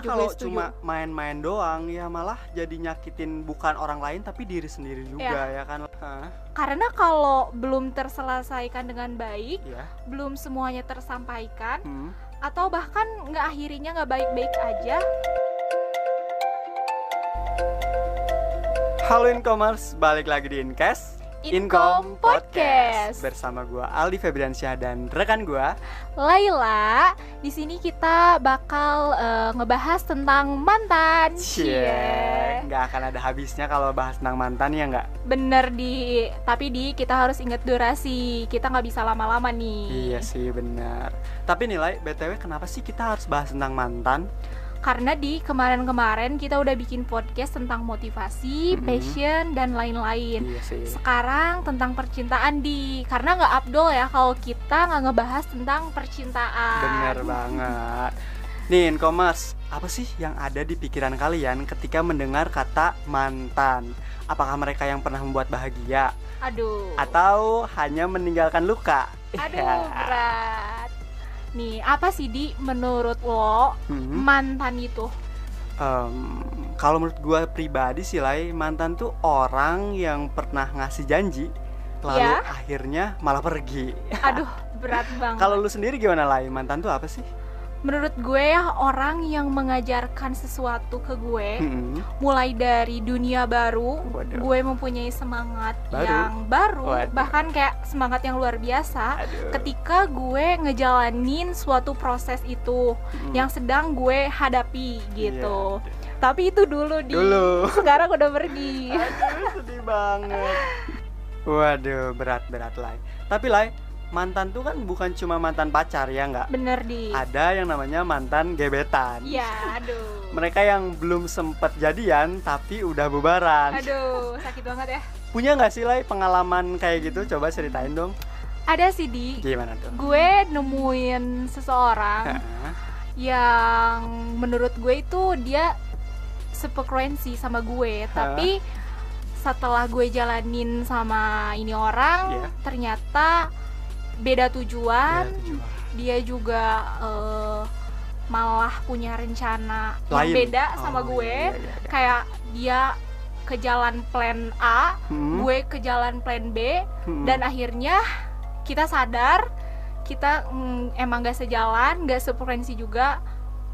Karena setuju, kalau cuma main-main doang ya malah jadi nyakitin bukan orang lain tapi diri sendiri juga ya kan. Hah, Karena kalau belum terselesaikan dengan baik, ya. belum semuanya tersampaikan, Hmm. atau bahkan nggak akhirnya nggak baik-baik aja, Halo Incomers, balik lagi di Incast Income Podcast. bersama gua Aldi Febriansyah dan rekan gua Laila, di sini kita bakal eh, ngebahas tentang mantan. Cie, nggak akan ada habisnya kalau bahas tentang mantan ya nggak? Bener di, tapi di kita harus inget durasi. Kita nggak bisa lama-lama nih. Iya sih benar. Tapi nilai BTW kenapa sih kita harus bahas tentang mantan? Karena di kemarin-kemarin kita udah bikin podcast tentang motivasi, Mhm. passion dan lain-lain. Iya sih. Sekarang tentang percintaan di, karena nggak abdol ya kalau kita nggak ngebahas tentang percintaan. Bener banget. Nih Incomers, apa sih yang ada di pikiran kalian ketika mendengar kata mantan? Apakah mereka yang pernah membuat bahagia Aduh. atau hanya meninggalkan luka? Aduh Ya. berat. Nih apa sih di menurut lo Hmm. mantan itu? Em, kalau menurut gua pribadi sih Lai, mantan tuh orang yang pernah ngasih janji lalu Ya. akhirnya malah pergi. Aduh berat banget. Kalau lu sendiri gimana Lai? Mantan tuh apa sih? Menurut gue ya orang yang mengajarkan sesuatu ke gue Hmm. mulai dari dunia baru, Waduh. gue mempunyai semangat Baru? yang baru, Waduh. bahkan kayak semangat yang luar biasa. Aduh. Ketika gue ngejalanin suatu proses itu Hmm. yang sedang gue hadapi gitu. Iya. Tapi itu dulu di Dulu. sekarang udah pergi. Aduh, sedih banget. Waduh, berat-berat Lai. Tapi Lai, mantan tuh kan bukan cuma mantan pacar ya nggak? Bener di. Ada yang namanya mantan gebetan. Iya, aduh. Mereka yang belum sempet jadian tapi udah bubaran. Aduh, sakit banget ya. Punya nggak sih Lai pengalaman kayak gitu? Coba ceritain dong. Ada sih di. Gimana tuh? Gue nemuin seseorang yang menurut gue itu dia sefrekuensi sama gue, tapi setelah gue jalanin sama ini orang, Iya. ternyata beda tujuan. Ya, tujuan. Dia juga eh, malah punya rencana Lain. yang beda sama Oh, gue. iya, iya, iya. Kayak dia ke jalan plan A, Hmm, gue ke jalan plan B, hmm. dan akhirnya kita sadar kita mm, emang gak sejalan, gak sefrekuensi juga,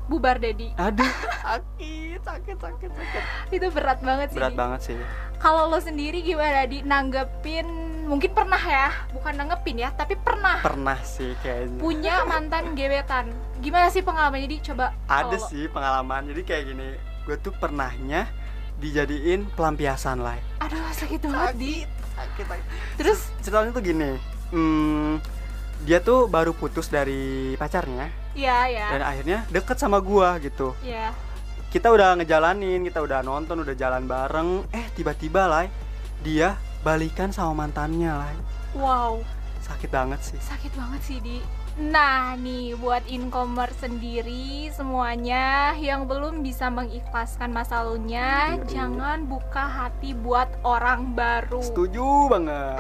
bubar Dedi. aduh sakit sakit sakit sakit Itu berat banget sih. berat banget sih Kalau lo sendiri gimana di nanggepin? Mungkin pernah ya, bukan nanggepin ya, tapi pernah pernah sih kayaknya punya mantan gebetan. Gimana sih pengalamannya di? Coba. ada kalau sih pengalaman jadi kayak gini gue tuh pernahnya dijadiin pelampiasan lah Aduh sakit banget di. sakit, sakit. Terus ceritanya tuh gini hmm, dia tuh baru putus dari pacarnya ya ya dan akhirnya deket sama gua gitu ya. kita udah ngejalanin kita udah nonton udah jalan bareng eh tiba-tiba lah dia balikan sama mantannya lah Wow. sakit banget sih. Sakit banget sih di. Nah nih buat e-commerce sendiri semuanya yang belum bisa mengikhlaskan masa lalunya iya. jangan buka hati buat orang baru. Setuju banget.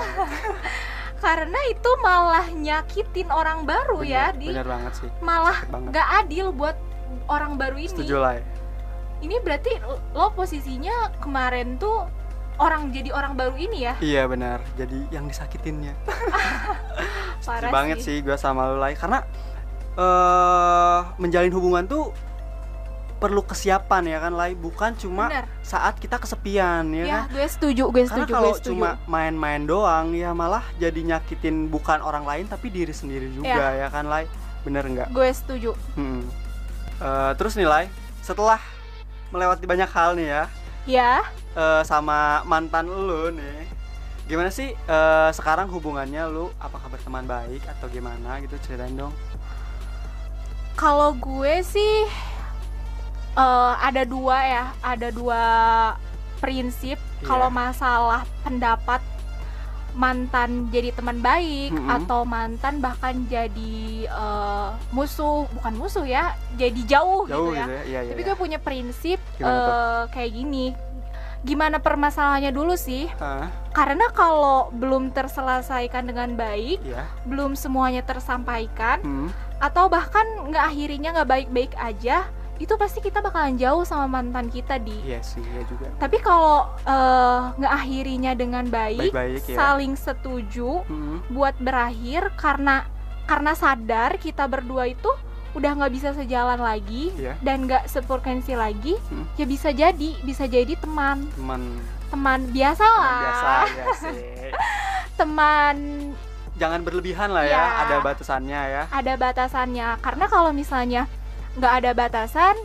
Karena itu malah nyakitin orang baru ya Bener- di. bener banget sih. Malah sakit banget. gak adil buat orang baru ini. Setuju lah ini berarti lo posisinya kemarin tuh orang jadi orang baru ini ya? Iya benar. Jadi yang disakitinnya. Parah Setuju banget sih. gue sama lu Lai. Karena eh menjalin hubungan tuh perlu kesiapan ya kan Lai? Bukan cuma Bener. saat kita kesepian ya, ya kan? gue setuju gue karena setuju kalau gue setuju. cuma main-main doang ya malah jadi nyakitin bukan orang lain tapi diri sendiri juga ya kan Lai? Bener nggak? Gue setuju. Hmm. Eh, terus nih Lai setelah melewati banyak hal nih ya ya. Eh, sama mantan lu nih. Gimana sih eh, sekarang hubungannya lu? Apakah berteman baik atau gimana gitu? Ceritain dong. Kalau gue sih eh, ada dua ya, ada dua prinsip Iya. kalau masalah pendapat mantan jadi teman baik Mm-mm. atau mantan bahkan jadi eh, musuh, bukan musuh ya, jadi jauh, jauh gitu ya. gitu ya iya iya Tapi iya. gue punya prinsip eh, kayak gini. Gimana permasalahannya dulu sih? Hah? Karena kalau belum terselesaikan dengan baik, iya belum semuanya tersampaikan, Hmm. atau bahkan nggak akhirnya nggak baik-baik aja itu pasti kita bakalan jauh sama mantan kita di. Iya sih ya juga. Tapi kalau eh, ngeakhirinya dengan baik, Baik-baik, ya. saling setuju Hmm, buat berakhir karena karena sadar kita berdua itu udah nggak bisa sejalan lagi Iya. dan nggak sefrekuensi lagi Hmm. ya bisa jadi bisa jadi teman. Teman. Teman biasa teman lah. biasa ya sih. Teman. Jangan berlebihan lah ya Ya. ada batasannya ya. Ada batasannya karena kalau misalnya nggak ada batasan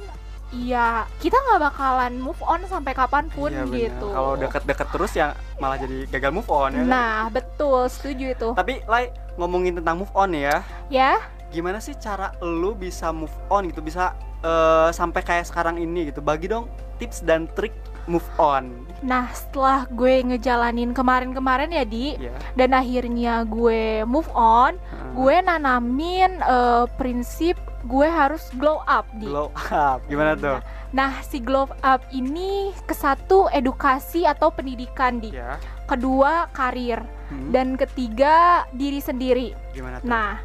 ya kita nggak bakalan move on sampai kapan pun Iya, bener. gitu. Kalau deket-deket terus ya malah jadi gagal move on ya kan? nah betul setuju itu. Tapi Lai ngomongin tentang move on ya. Ya? Gimana sih cara lu bisa move on gitu? Bisa eh, sampai kayak sekarang ini gitu? Bagi dong tips dan trik move on. Nah setelah gue ngejalanin kemarin-kemarin ya di ya dan akhirnya gue move on Heeh. gue nanamin eh, prinsip gue harus glow up di. Glow up. Gimana tuh? Nah si glow up ini ke satu edukasi atau pendidikan di. Ya. Kedua karir. Hmm, dan ketiga diri sendiri. Gimana tuh? Nah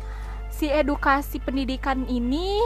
si edukasi pendidikan ini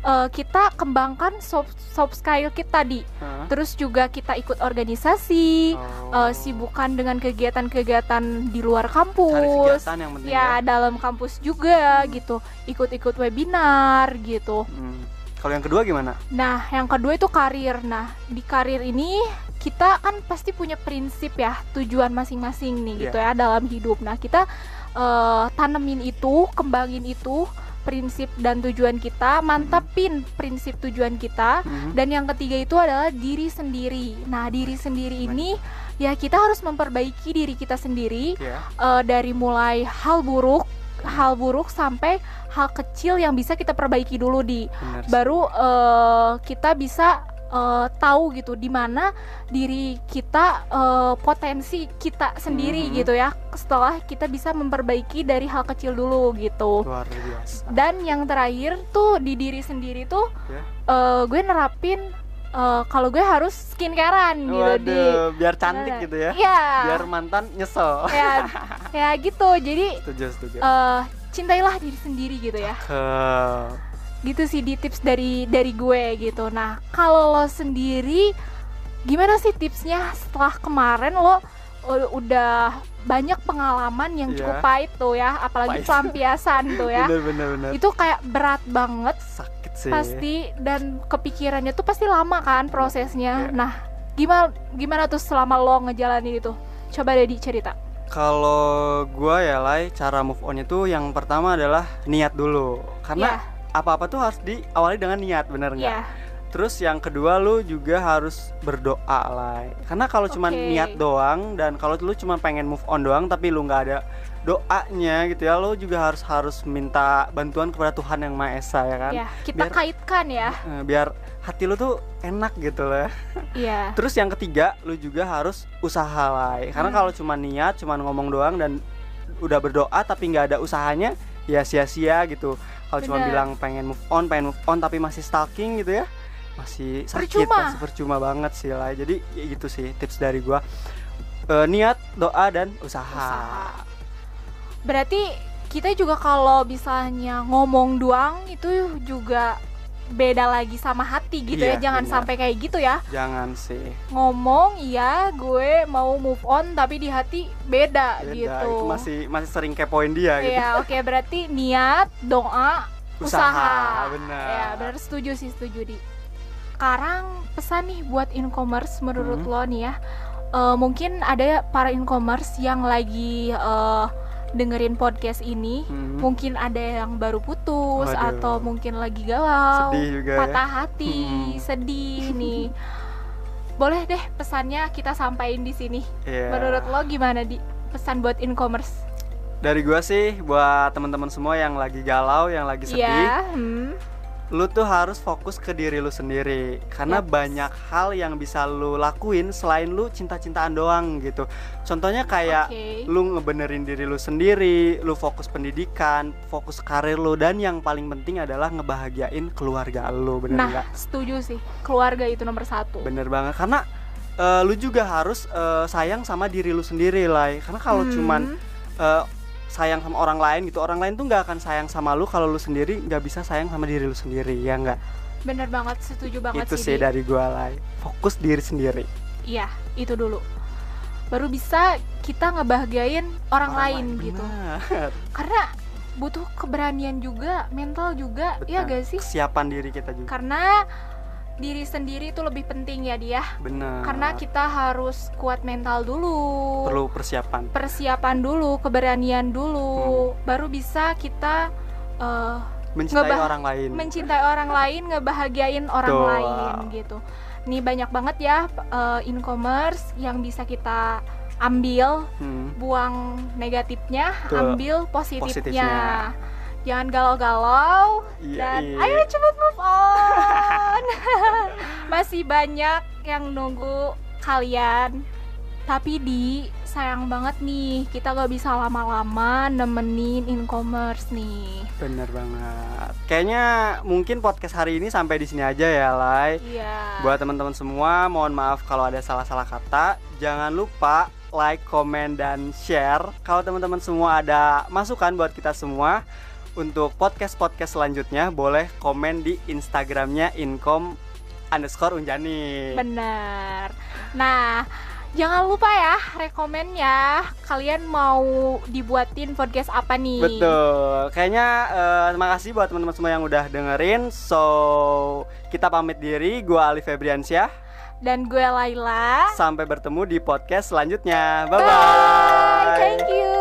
eh, kita kembangkan soft soft skill kita di Heeh. terus juga kita ikut organisasi Oh. eh, sibukan dengan kegiatan-kegiatan di luar kampus yang penting ya dalam kampus juga Hmm. gitu ikut-ikut webinar gitu Hmm. kalau yang kedua gimana nah yang kedua itu karir nah di karir ini kita kan pasti punya prinsip ya tujuan masing-masing nih Iya. gitu ya dalam hidup nah kita eh, tanemin itu kembangin itu prinsip dan tujuan kita mantepin prinsip tujuan kita. Hmm. dan yang ketiga itu adalah diri sendiri. Nah diri sendiri ini ya kita harus memperbaiki diri kita sendiri ya eh, dari mulai hal buruk hal buruk sampai hal kecil yang bisa kita perbaiki dulu di. Benar baru eh, kita bisa eh, tahu gitu di mana diri kita eh, potensi kita sendiri Mhm. gitu ya setelah kita bisa memperbaiki dari hal kecil dulu gitu. Luar biasa. Dan yang terakhir tuh di diri sendiri tuh Ya. eh, gue nerapin eh, kalau gue harus skincarean gitu di Waduh, biar cantik gitu ya. Iya. biar mantan nyesel. Ya ya gitu. Jadi setuju setuju. eh, cintailah diri sendiri gitu ya gitu sih di tips dari dari gue gitu nah kalau lo sendiri gimana sih tipsnya setelah kemarin lo udah banyak pengalaman yang Iya. cukup pahit tuh ya apalagi Pahit. pelampiasan tuh ya bener bener bener itu kayak berat banget sakit sih pasti dan kepikirannya tuh pasti lama kan prosesnya Iya. nah gimana gimana tuh selama lo ngejalanin itu coba deh dicerita Kalau gua ya Lai, cara move on itu yang pertama adalah niat dulu. Karena Iya. Apa-apa tuh harus diawali dengan niat, bener nggak? ya Terus yang kedua lu juga harus berdoa Lai. Karena kalau cuma Oke. niat doang dan kalau lu cuma pengen move on doang tapi lu nggak ada doanya gitu ya, lu juga harus harus minta bantuan kepada Tuhan yang Maha Esa ya kan? ya kita biar- kaitkan ya Biar hati lu tuh enak gitu lah. iya Terus yang ketiga, lu juga harus usaha lah. Karena Hmm. kalau cuma niat, cuma ngomong doang dan udah berdoa tapi nggak ada usahanya, ya sia-sia gitu. Kalau cuma bilang pengen move on, pengen move on tapi masih stalking gitu ya, masih sakit, Percuma. masih percuma banget sih lah. Jadi ya gitu sih tips dari gua. Eh, niat, doa dan usaha. Usaha. Berarti kita juga kalau misalnya ngomong doang itu juga beda lagi sama hati gitu Iya, ya. Jangan benar. sampai kayak gitu ya. Jangan sih. Ngomong iya gue mau move on tapi di hati beda, Beda, gitu. itu masih masih sering kepoin dia gitu. Iya, oke berarti niat, doa, Usaha, usaha. benar. Ya, benar setuju sih, setuju di. Sekarang pesan nih buat e-commerce menurut Hmm. lo nih ya. Eh, mungkin ada para e-commerce yang lagi eh, dengerin podcast ini, Hmm, mungkin ada yang baru putus Waduh. atau mungkin lagi galau, sedih juga ya. patah hati, Hmm. sedih nih. Boleh deh pesannya kita sampaikan di sini. Iya. Menurut lo gimana di pesan buat e-commerce? Dari gua sih buat teman-teman semua yang lagi galau, yang lagi sedih, Iya, hmm. Lu tuh harus fokus ke diri lu sendiri. Karena Yaps. banyak hal yang bisa lu lakuin selain lu cinta-cintaan doang gitu. Contohnya kayak Oke. lu ngebenerin diri lu sendiri, lu fokus pendidikan, fokus karir lu dan yang paling penting adalah ngebahagiain keluarga lu, bener Nah, nggak? setuju sih. Keluarga itu nomor satu. Bener banget karena eh, lu juga harus eh, sayang sama diri lu sendiri lah. Karena kalau Hmm. cuman eh, sayang sama orang lain gitu orang lain tuh nggak akan sayang sama lu kalau lu sendiri nggak bisa sayang sama diri lu sendiri ya nggak? Bener banget setuju banget itu sih Di. dari gua lah fokus diri sendiri. Iya itu dulu. Baru bisa kita ngebahagiain orang, lain gitu. benar. karena butuh keberanian juga mental juga ya Benar. gak sih? Kesiapan diri kita juga. Karena diri sendiri itu lebih penting ya dia. Benar. Karena kita harus kuat mental dulu. Perlu persiapan. Persiapan dulu keberanian dulu. Hmm. baru bisa kita eh, mencintai Ngebah- orang lain. mencintai orang lain ngebahagiain orang Betul. lain gitu. Nih banyak banget ya eh, e-commerce yang bisa kita ambil Hmm, buang negatifnya Betul. ambil positifnya, Positifnya. jangan galau-galau. Iya, dan iya. ayo cepet move on masih banyak yang nunggu kalian. Tapi di sayang banget nih kita gak bisa lama-lama nemenin e-commerce nih. Bener banget. Kayaknya mungkin podcast hari ini sampai di sini aja ya Lai. Iya. Buat teman-teman semua mohon maaf kalau ada salah-salah kata. Jangan lupa like, comment, dan share. Kalau teman-teman semua ada masukan buat kita semua untuk podcast-podcast selanjutnya boleh komen di instagramnya income underscore unjani bener nah jangan lupa ya rekomen ya kalian mau dibuatin podcast apa nih Betul. Kayaknya eh, terima kasih buat teman-teman semua yang udah dengerin. So, kita pamit diri. Gua Ali Febriansyah. dan gue Laila Sampai bertemu di podcast selanjutnya. Bye bye.